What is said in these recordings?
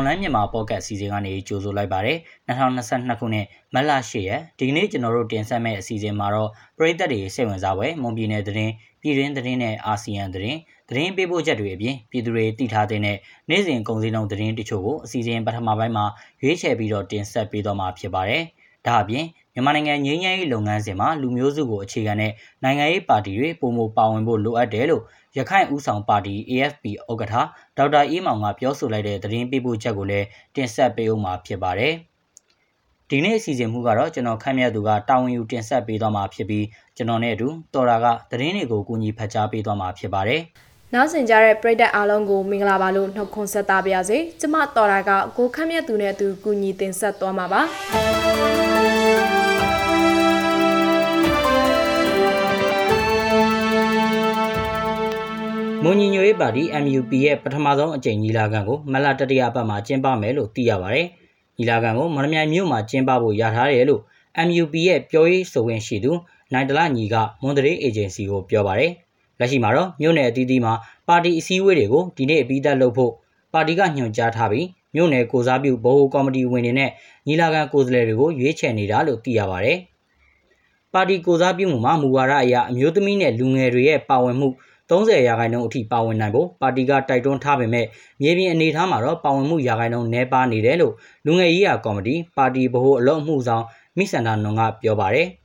online မြန်မာပေါ့ကတ်အစီအစဉ်ကနေကြိုဆိုလိုက်ပါတယ်2022ခုနှစ်မတ်လ10ရက်ဒီကနေ့ကျွန်တော်တို့တင်ဆက်မယ့်အစီအစဉ်မှာတော့ပရိသတ်တွေစိတ်ဝင်စားပွဲမွန်ပြည်နယ်သတင်းပြည်တွင်းသတင်းနဲ့အာဆီယံသတင်းသတင်းပေးပို့ချက်တွေအပြင်ပြည်သူတွေတည်ထားတဲ့နေ့စဉ်ကုန်စည်နှုန်းသတင်းတချို့ကိုအစီအစဉ်ပထမပိုင်းမှာရွေးချယ်ပြီးတော့တင်ဆက်ပေးတော့မှာဖြစ်ပါတယ်ဒါအပြင် မြန်မာနိုင်ငံငြိမ်းချမ်းရေးလုပ်ငန်းစဉ်မှာလူမျိုးစုကိုအခြေခံတဲ့နိုင်ငံရေးပါတီတွေပုံမပါဝင်ဖို့လိုအပ်တယ်လို့ရခိုင်ဦးဆောင်ပါတီ AFP ဥက္ကဋ္ဌဒေါက်တာအေးမောင်ကပြောဆိုလိုက်တဲ့သတင်းပေးပို့ချက်ကိုလည်းတင်ဆက်ပေးဦးမှာဖြစ်ပါတယ်။ဒီနေ့အစီအစဉ်မှုကတော့ကျွန်တော်ခန့်မှန်းသူကတာဝန်ယူတင်ဆက်ပေးသွားမှာဖြစ်ပြီးကျွန်တော်နဲ့အတူတော်တာကသတင်းတွေကိုကူညီဖတ်ကြားပေးသွားမှာဖြစ်ပါတယ်။နောက်ဆင်ကြတဲ့ပရိသတ်အားလုံးကိုမင်္ဂလာပါလို့နှုတ်ခွန်းဆက်တာပါရစေ။ကျမတော်တာကကိုခန့်မြတ်သူနဲ့အတူကူညီတင်ဆက်သွားမှာပါ။ မွန်ညီညွတ်ရေးပါတီ MUP ရဲ့ပထမဆုံးအကြိမ်ညီလာခံကိုမလတတိယပတ်မှာကျင်းပမယ်လို့သိရပါတယ်။ညီလာခံကိုမရမြိုင်မြို့မှာကျင်းပဖို့ရထားတယ်လို့ MUP ရဲ့ပြောရေးဆိုခွင့်ရှိသူနိုင်တလညီကမွန်တရေအေဂျင်စီကိုပြောပါတယ်။လက်ရှိမှာတော့မြို့နယ်အသီးသီးမှာပါတီအစည်းအဝေးတွေကိုဒီနေ့အပြီးသတ်လုပ်ဖို့ပါတီကညွှန်ကြားထားပြီးမြို့နယ်ကိုစားပြုဗဟိုကော်မတီဝင်တွေနဲ့ညီလာခံကိုယ်စားလှယ်တွေကိုရွေးချယ်နေတာလို့သိရပါတယ်။ပါတီကိုစားပြုမှုမှာမူဝါဒအရအမျိုးသမီးနဲ့လူငယ်တွေရဲ့ပါဝင်မှု 30ရာခိုင်နှုန်းအထိပါဝင်နိုင်ဖို့ပါတီကတိုက်တွန်းထားပေမဲ့မြေပြင်အနေအထားမှာတော့ပါဝင်မှုရာခိုင်နှုန်းနည်းပါးနေတယ်လို့လူငယ်ရေးရာကော်မတီပါတီဗဟိုအလုံးမှုဆောင်မိစန္ဒနွန်ကပြောပါတယ်။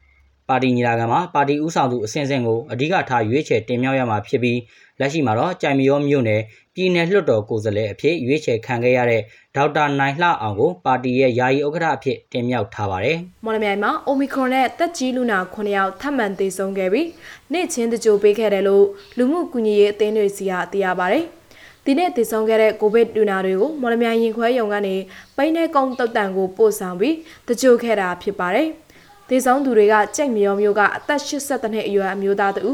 ပါတီညီလာခံမှာပါတီဥဆောင်သူအစဉ်စဉ်ကိုအဓိကထားရွေးချယ်တင်မြှောက်ရမှာဖြစ်ပြီးလက်ရှိမှာတော့ကြိုင်မရောမြို့နယ်ပြည်내လွှတ်တော်ကိုယ်စားလှယ်အဖြစ်ရွေးချယ်ခံခဲ့ရတဲ့ဒေါက်တာနိုင်လှအောင်ကိုပါတီရဲ့ယာယီဥက္ကဋ္ဌအဖြစ်တင်မြှောက်ထားပါတယ်။မော်လမြိုင်မှာအိုမီခရွန်နဲ့တက်ကြီးလူနာ9ယောက်ထပ်မံသေဆုံးခဲ့ပြီးနေ့ချင်းတကြိုပေးခဲ့တယ်လို့လူမှုကူညီရေးအသင်းတွေစီကသိရပါတယ်။ဒီနေ့တည်ဆုံခဲ့တဲ့ကိုဗစ်လူနာတွေကိုမော်လမြိုင်ရင်ခွဲရုံကနေပိန်းနဲ့ကုန်းတုတ်တန်ကိုပို့ဆောင်ပြီးတကြိုခဲ့တာဖြစ်ပါတယ်။ သေဆုံးသူတွေကကြိတ်မြောမျိုးကအသက်82နှစ်အရွယ်အမျိုးသားတူ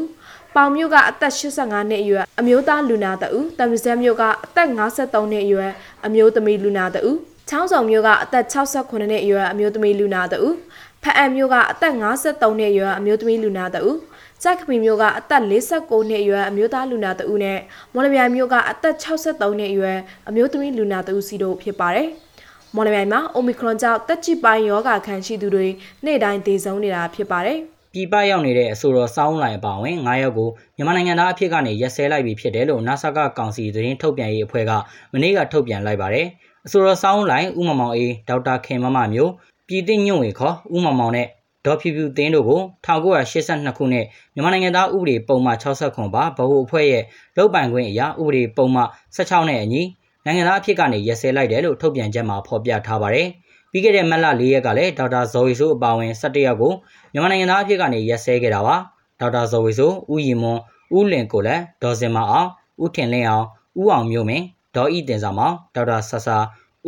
ပေါင်မြို့ကအသက်85နှစ်အရွယ်အမျိုးသားလူနာတဦးတမစက်မြို့ကအသက်53နှစ်အရွယ်အမျိုးသမီးလူနာတဦးချောင်းဆောင်မြို့ကအသက်68နှစ်အရွယ်အမျိုးသမီးလူနာတဦးဖအံမြို့ကအသက်53နှစ်အရွယ်အမျိုးသမီးလူနာတဦးစက်ခမီမြို့ကအသက်49နှစ်အရွယ်အမျိုးသားလူနာတဦးနဲ့မော်လမြိုင်မြို့ကအသက်63နှစ်အရွယ်အမျိုးသမီးလူနာတဦးစီတို့ဖြစ်ပါတယ်။ မော်လမြိုင်မှာအိုမီခရွန်ကြောင့်တက်ချိပိုင်းယောဂါခံရှိသူတွေနေ့တိုင်းသေဆုံးနေတာဖြစ်ပါတယ်။ပြည်ပရောက်နေတဲ့အဆိုတော်စောင်းလိုင်အပါဝင်9ယောက်ကိုမြန်မာနိုင်ငံသားအဖြစ်ကနေရက်စဲလိုက်ပြီဖြစ်တယ်လို့ NASA ကကောင်စီသတင်းထုတ်ပြန်ရေးအဖွဲ့ကမနေ့ကထုတ်ပြန်လိုက်ပါတယ်။အဆိုတော်စောင်းလိုင်ဦးမမောင်အေးဒေါက်တာခင်မမမျိုးပြည်သိညွန့်ဝေခေါ်ဦးမမောင်နဲ့ဒေါ်ဖြူဖြူတင်းတို့ကို1982ခုနှစ်မြန်မာနိုင်ငံသားဥပဒေပုံမှန်60ခွန်ပါဗဟိုအဖွဲ့ရဲ့လုတ်ပိုင်ခွင့်အရာဥပဒေပုံမှန်16နဲ့အညီ နိုင်ငံသားအဖြစ်ကနေရက်စဲလိုက်တယ်လို့ထုတ်ပြန်ချက်မှာဖော်ပြထားပါတယ်။ပြီးခဲ့တဲ့မတ်လ၄ရက်ကလည်းဒေါက်တာဇော်ဝီဆိုးအပါအဝင်၁၁ယောက်ကိုမြန်မာနိုင်ငံသားအဖြစ်ကနေရက်စဲခဲ့တာပါဒေါက်တာဇော်ဝီဆိုးဦးရီမွန်ဦးလင်ကိုလည်းဒေါ်စင်မအောင်ဦးထင်လင်းအောင်ဦးအောင်မျိုးမင်းဒေါ်ဤတင်စာမောင်ဒေါက်တာဆဆာ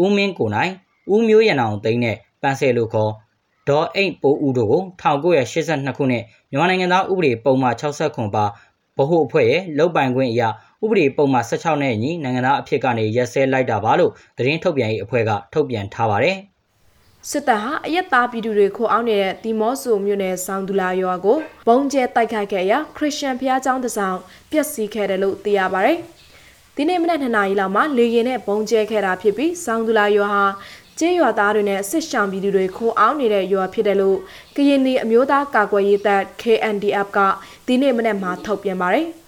ဦးမင်းကိုနိုင်ဦးမျိုးရန်အောင်သိန်းနဲ့ပန်းဆယ်လို့ခေါ်ဒေါ်အိတ်ပိုးဦးတို့ကို1982ခုနှစ်မြန်မာနိုင်ငံသားဥပဒေပုံမှန်60ခွန်ပါဗဟုအဖွဲ့ရဲ့လုံပိုင်ခွင့်အရာ ဥပဒေပုံမှန်16နဲ့အညီနိုင်ငံသားအဖြစ်ကနေရက်စဲလိုက်တာပါလို့သတင်းထုတ်ပြန်ရေးအဖွဲ့ကထုတ်ပြန်ထားပါတယ်။စစ်တပ်ဟာအရက်သားပြည်သူတွေခိုအောင်နေတဲ့ဒီမော့ဆိုမြို့နယ်ဆောင်းဒူလာရွာကိုဘုံကျဲတိုက်ခိုက်ခဲ့ရာခရစ်ယာန်ဘုရားကျောင်းတစ်ဆောင်ပျက်စီးခဲ့တယ်လို့သိရပါဗျ။ဒီနေ့မနက်2နာရီလောက်မှာလေရင်နဲ့ဘုံကျဲခဲ့တာဖြစ်ပြီးဆောင်းဒူလာရွာဟာကျေးရွာသားတွေနဲ့စစ်ရှောင်ပြည်သူတွေခိုအောင်နေတဲ့ရွာဖြစ်တယ်လို့ကရင်ပြည်အမျိုးသားကာကွယ်ရေးတပ် KNDF ကဒီနေ့မနက်မှာထုတ်ပြန်ပါတယ်။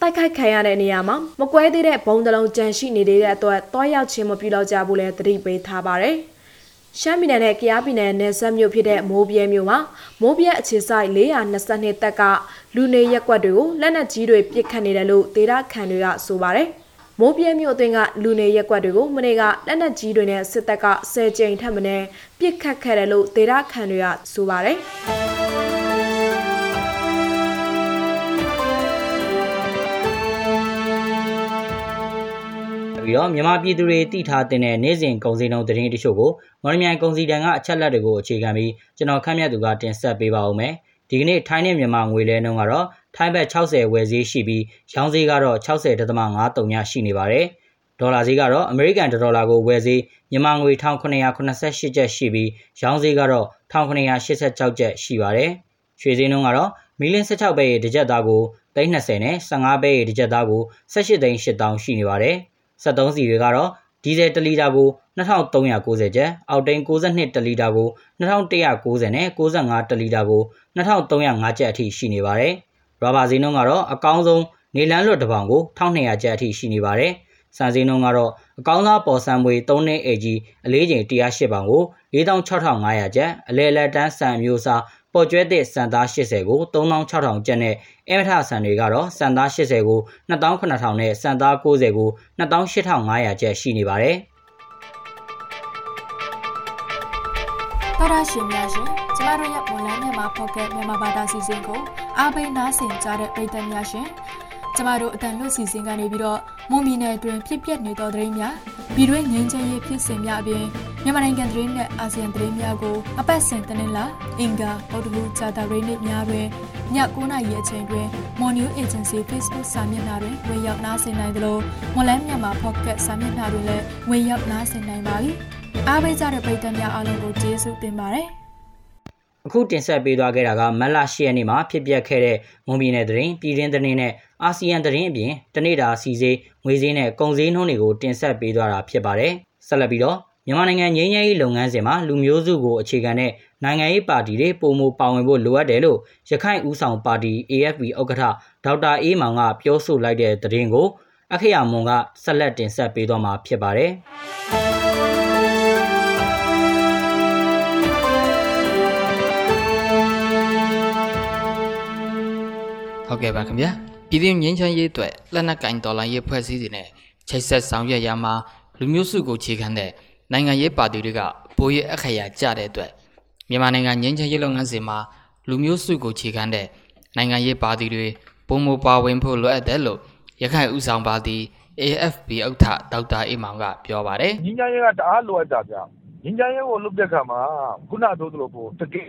တိုက်ခိုက်ခံရတဲ့နေရာမှာမကွဲသေးတဲ့ဘုံတလုံးကြန့်ရှိနေသေးတဲ့အတွက်တွားရောက်ခြင်းမပြုလုပ်ကြဘူးလဲသတိပေးထားပါတယ်။ရှမ်းပြည်နယ်နဲ့ကယားပြည်နယ်နယ်စပ်မြို့ဖြစ်တဲ့မိုးပြဲမြို့မှာမိုးပြဲအခြေစိုက်422တပ်ကလူနေရက်ကွက်တွေကိုလက်နက်ကြီးတွေပစ်ခတ်နေတယ်လို့ဒေတာခန်တွေကဆိုပါတယ်။မိုးပြဲမြို့အတွင်းကလူနေရက်ကွက်တွေကိုမနေ့ကလက်နက်ကြီးတွေနဲ့စစ်တပ်က10ကြိမ်ထပ်မံပစ်ခတ်ခဲ့တယ်လို့ဒေတာခန်တွေကဆိုပါတယ်။ ပြီးတော့မြန်မာပြည်သူတွေသိထားတဲ့နေ့စဉ်ကုန်စည်နှုန်းသတင်းတချို့ကိုမော်လမြိုင်ကုန်စည်တန်ကအချက်လက်တွေကိုအခြေခံပြီးကျွန်တော်ခန့်မှန်းသူကတင်ဆက်ပေးပါဦးမယ်။ဒီကနေ့ထိုင်းနဲ့မြန်မာငွေလဲနှုန်းကတော့ထိုင်းဘတ်60ဝယ်ဈေးရှိပြီးရောင်းဈေးကတော့60.53ညရှိနေပါတယ်။ဒေါ်လာဈေးကတော့အမေရိကန်ဒေါ်လာကိုဝယ်ဈေးမြန်မာငွေ1988ကျပ်ရှိပြီးရောင်းဈေးကတော့1986ကျပ်ရှိပါတယ်။ရွှေဈေးနှုန်းကတော့မီလ16ပဲရဲ့တစ်ကြက်သားကို320နဲ့15ပဲရဲ့တစ်ကြက်သားကို18သိန်း8000ရှိနေပါတယ်။ 73စီတွေကတော့ဒီဇယ်1လီတာကို2390ကျပ်အောက်တိန်62တလီတာကို2190နဲ့65တလီတာကို2305ကျပ်အထိရှိနေပါတယ်။ရာဘာဈေးနှုန်းကတော့အကောင်းဆုံးနေလန်းလွတ်တစ်ပေါင်ကို1200ကျပ်အထိရှိနေပါတယ်။စံဈေးနှုန်းကတော့အကောင်းစားပေါ်ဆံမွေ3နှစ် AG အလေးချိန်108ပေါင်ကို46,500ကျပ်အလဲလက်တန်းစံမျိုးစား ပေါ်ကျွဲသည့်စံသား80ကို3600ကျပ်နဲ့အမထဆန်တွေကတော့စံသား80ကို28000နဲ့စံသား90ကို28500ကျပ်ရှိနေပါတယ်။တော်ရရှင်များရှင်ကျမတို့ရဲ့မွန်လန်းမြန်မာဖော့ကတ်မြန်မာဘာသာစီစဉ်ကိုအားပေးနားဆင်ကြတဲ့ပရိသတ်များရှင်ကျမတို့အတန်လွတ်စီစဉ်ကနေပြီးတော့မွန်ပြည်နယ်အတွင်းဖြစ်ပျက်နေသောသတင်းများပြည်တွင်းငင်းချင်ရေးဖြစ်စဉ်များအပြင် မြန်မာနိုင်ငံသတင်းနဲ့အာဆီယံသတင်းများကိုအပတ်စဉ်တင်လာအင်္ဂါဗုဒ္ဓဟူးဂျာတာရေးနေ့များတွင်ည9:00နာရီအချိန်တွင် Mon New Agency Facebook စာမျက်နှာတွင်ဝင်ရောက်နားဆင်နိုင်သလိုမွန်လန်းမြန်မာ Pocket စာမျက်နှာတွင်လည်းဝင်ရောက်နားဆင်နိုင်ပါပြီ။အားပေးကြတဲ့ပရိသတ်များအားလုံးကိုကျေးဇူးတင်ပါတယ်။အခုတင်ဆက်ပေးသွားခဲ့တာကမတ်လ10ရက်နေ့မှာဖြစ်ပျက်ခဲ့တဲ့မွန်ပြည်နယ်သတင်းပြည်တွင်းသတင်းနဲ့အာဆီယံသတင်းအပြင်တနေ့တာစီစေးငွေစည်းနဲ့ကုန်စည်နှုန်းတွေကိုတင်ဆက်ပေးသွားတာဖြစ်ပါတယ်ဆက်လက်ပြီးတော့ မြန်မာနိုင်ငံငြိမ်းချမ်းရေးလုပ်ငန်းစဉ်မှာလူမျိုးစုကိုအခြေခံတဲ့နိုင်ငံရေးပါတီတွေပုံမပါဝင်ဖို့လိုအပ်တယ်လို့ရခိုင်ဦးဆောင်ပါတီ AFP ဥက္ကဋ္ဌဒေါက်တာအေးမောင်ကပြောဆိုလိုက်တဲ့သတင်းကိုအခရမွန်ကဆက်လက်တင်ဆက်ပေးသွားမှာဖြစ်ပါတယ်။ဟုတ်ကဲ့ပါခင်ဗျာပြည်သူငင်းချမ်းရေးအတွက်လက်နက်ကင်ဒေါ်လာရေးဖွဲ့စည်းစီနဲ့ချိတ်ဆက်ဆောင်ရွက်ရမှာလူမျိုးစုကိုခြေခံတဲ့ နိုင်ငံရေးပါတီတွေကပိုရအခရာကြတဲ့အတွက်မြန်မာနိုင်ငံငင်းချမ်းရေးလုပ်ငန်းစဉ်မှာလူမျိုးစုကိုခြေခံတဲ့နိုင်ငံရေးပါတီတွေပုံမပါဝင်ဖို့လိုအပ်တယ်လို့ရခိုင်ဥဆောင်ပါတီ AFP ဥက္ကဋ္ဌဒေါက်တာအေးမောင်ကပြောပါတယ်။ညီညာရေးကတအားလိုအပ်တာဗျ။ညီညာရေးကိုလုပ်တဲ့အခါမှာခုနပြောသလိုပို့တကယ်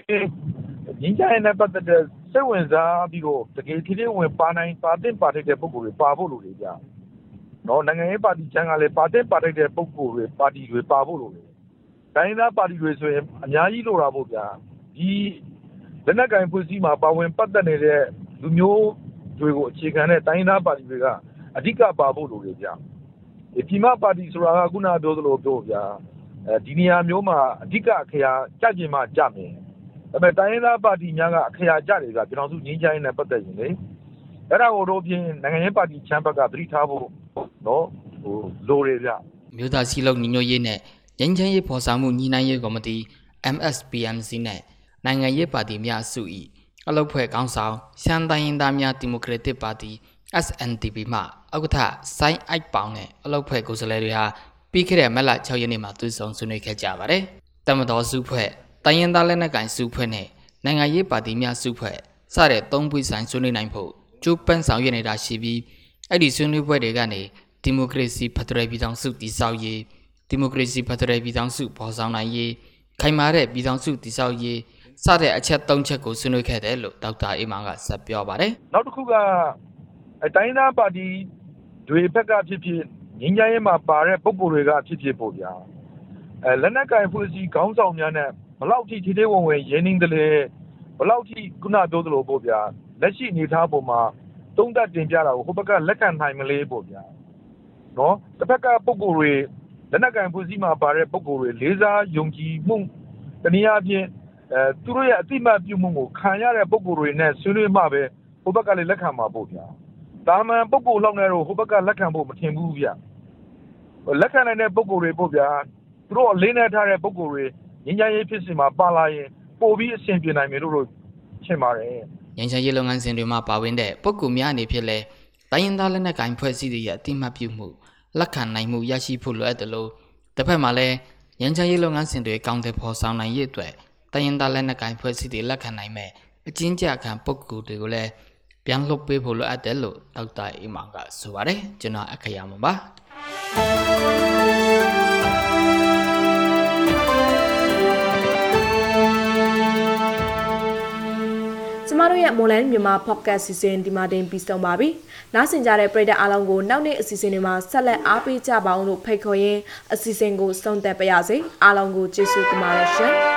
ငြိမ်းချမ်းရေးနဲ့ပတ်သက်တဲ့စိတ်ဝင်စားပြီးတော့တကယ်ထိထိဝင်ပါနိုင်ပါသင့်ပါထိုက်တဲ့ပုဂ္ဂိုလ်တွေပါဖို့လိုတယ်ဗျ။ နော်နိုင်ငံရေးပါတီချမ်းကလည်းပါသင့်ပါထိုက်တဲ့ပုဂ္ဂိုလ်တွေပါတီတွေပါဖို့လိုတယ်။တိုင်းသားပါတီတွေဆိုရင်အများကြီးလိုတာပေါ့ဗျာ။ဒီလက်နက်ကင်ဖွဲ့စည်းမှာပါဝင်ပတ်သက်နေတဲ့လူမျိုးတွေကိုအခြေခံတဲ့တိုင်းသားပါတီတွေကအဓိကပါဖို့လိုတယ်ဗျ။ဒီပြည်မပါတီဆိုတာကခုနပြောသလိုပြောဗျာ။အဲဒီနေရာမျိုးမှာအဓိကအခရာကြကျင်မှကြမယ်။ဒါပေမဲ့တိုင်းရင်းသားပါတီများကအခရာကျတယ်ဗျပြည်တော်စုငင်းချိုင်းနဲ့ပတ်သက်ရင်လေအဲ့ဒါကိုတော့ပြင်နိုင်ငံရေးပါတီချမ်းဘက်ကသတိထားဖို့ နော်ဟိုလိုတယ်ဗျမြို့သားစီလုံးညီညွတ်ရေးနဲ့ငင်းချိုင်းရေးဖော်ဆောင်မှုညီနိုင်ရေးကော်မတီ MSPMC နဲ့နိုင်ငံရေးပါတီများစု၏အလုပ်ဖွဲ့ကောင်းဆောင်ရှမ်းတိုင်းရင်းသားများဒီမိုကရက်တစ်ပါတီ SNDP မှဥက္ကဋ္ဌဆိုင်းအိုက်ပေါင်နဲ့အလုပ်ဖွဲ့ကိုယ်စားလှယ်တွေဟာပြီးခဲ့တဲ့မက်လ6ရက်နေ့မှာတွေ့ဆုံဆွေးနွေးခဲ့ကြပါတယ်။တမတော်စုဖွဲ့တိုင်းရင်းသားလက်နက်ကိုင်စုဖွဲ့နဲ့နိုင်ငံရေးပါတီများစုဖွဲ့စတဲ့သုံးပွေဆိုင်ဆွေးနွေးနိုင်ဖို့ကြိုးပမ်းဆောင်ရွက်နေတာရှိပြီး အဲ့ဒီဆွေးနွေးပွဲတွေကနေဒီမိုကရေစီဖက်ဒရယ်ပြည်ထောင်စုတည်ဆောက်ရေးဒီမိုကရေစီဖက်ဒရယ်ပြည်ထောင်စုပေါ်ဆောင်နိုင်ရေးခိုင်မာတဲ့ပြည်ထောင်စုတည်ဆောက်ရေးစတဲ့အချက်၃ချက်ကိုဆွေးနွေးခဲ့တယ်လို့ဒေါက်တာအေးမောင်ကဆက်ပြောပါတယ်နောက်တစ်ခုကတိုင်းသားပါတီတွေဘက်ကဖြစ်ဖြစ်ငင်းကြရဲမှာပါတဲ့ပုံကိုယ်တွေကဖြစ်ဖြစ်ပေါ့ဗျာအဲလက်နက်ကင်ဖွဲ့စည်းခေါင်းဆောင်များနဲ့ဘလောက်ထိထိသေးဝင်ဝင်ရင်းနှီးတယ်လဲဘလောက်ထိခုနပြောသလိုပေါ့ဗျာလက်ရှိအနေထားပုံမှာ တုံးတက်တင်ပြတာကိုဟိုဘက်ကလက်ခံနိုင်မလဲပေါ့ဗျာနော်တစ်ဖက်ကပုံကိုယ်တွေလက်နက်ကင်ဖွဲ့စည်းမှာပါတဲ့ပုံကိုယ်တွေလေးစားယုံကြည်မှုတနည်းအားဖြင့်အဲသူတို့ရဲ့အတိမတ်ပြုမှုကိုခံရတဲ့ပုံကိုယ်တွေနဲ့ဆွေးနွေးမှပဲဟိုဘက်ကလည်းလက်ခံမှာပေါ့ဗျာတာမန်ပုံကိုယ်လောက်နေတော့ဟိုဘက်ကလက်ခံဖို့မထင်ဘူးဗျလက်ခံနိုင်တဲ့ပုံကိုယ်တွေပေါ့ဗျာသူတို့အလင်းနဲ့ထားတဲ့ပုံကိုယ်တွေငြိမ်းချမ်းရေးဖြစ်စဉ်မှာပါလာရင်ပိုပြီးအဆင်ပြေနိုင်မယ်လို့တော့ထင်ပါတယ် ငြိမ်းချမ်းရေးလုပ်ငန်းစဉ်တွေမှာပါဝင်တဲ့ပုဂ္ဂိုလ်များအနေဖြင့်လဲတိုင်းရင်းသားလက်နက်ကိုင်ဖွဲ့စည်းတွေရဲ့အတိမတ်ပြုမှုလက်ခံနိုင်မှုရရှိဖို့လိုအပ်တယ်လို့တစ်ဖက်မှာလည်းငြိမ်းချမ်းရေးလုပ်ငန်းစဉ်တွေကောင်းတဲ့ဖော်ဆောင်နိုင်ရေးအတွက်တိုင်းရင်းသားလက်နက်ကိုင်ဖွဲ့စည်းတွေလက်ခံနိုင်မဲ့အချင်းကြခံပုဂ္ဂိုလ်တွေကိုလည်းပြန်လှုပ်ပေးဖို့လိုအပ်တယ်လို့ဒေါက်တာအေးမောင်ကဆိုပါတယ်ကျွန်တော်အခရာမှာပါ မတို့ရဲ့ Molan မြန်မာ Podcast စီစဉ်ဒီမှာတင်ပြီးဆုံးပါပြီ။နားဆင်ကြတဲ့ပရိသတ်အားလုံးကိုနောက်နေ့အစီအစဉ်တွေမှာဆက်လက်အားပေးကြပါအောင်လို့ဖိတ်ခေါ်ရင်းအစီအစဉ်ကိုဆုံးသက်ပါရစေ။အားလုံးကိုကျေးဇူးတင်ပါတယ်ရှင်။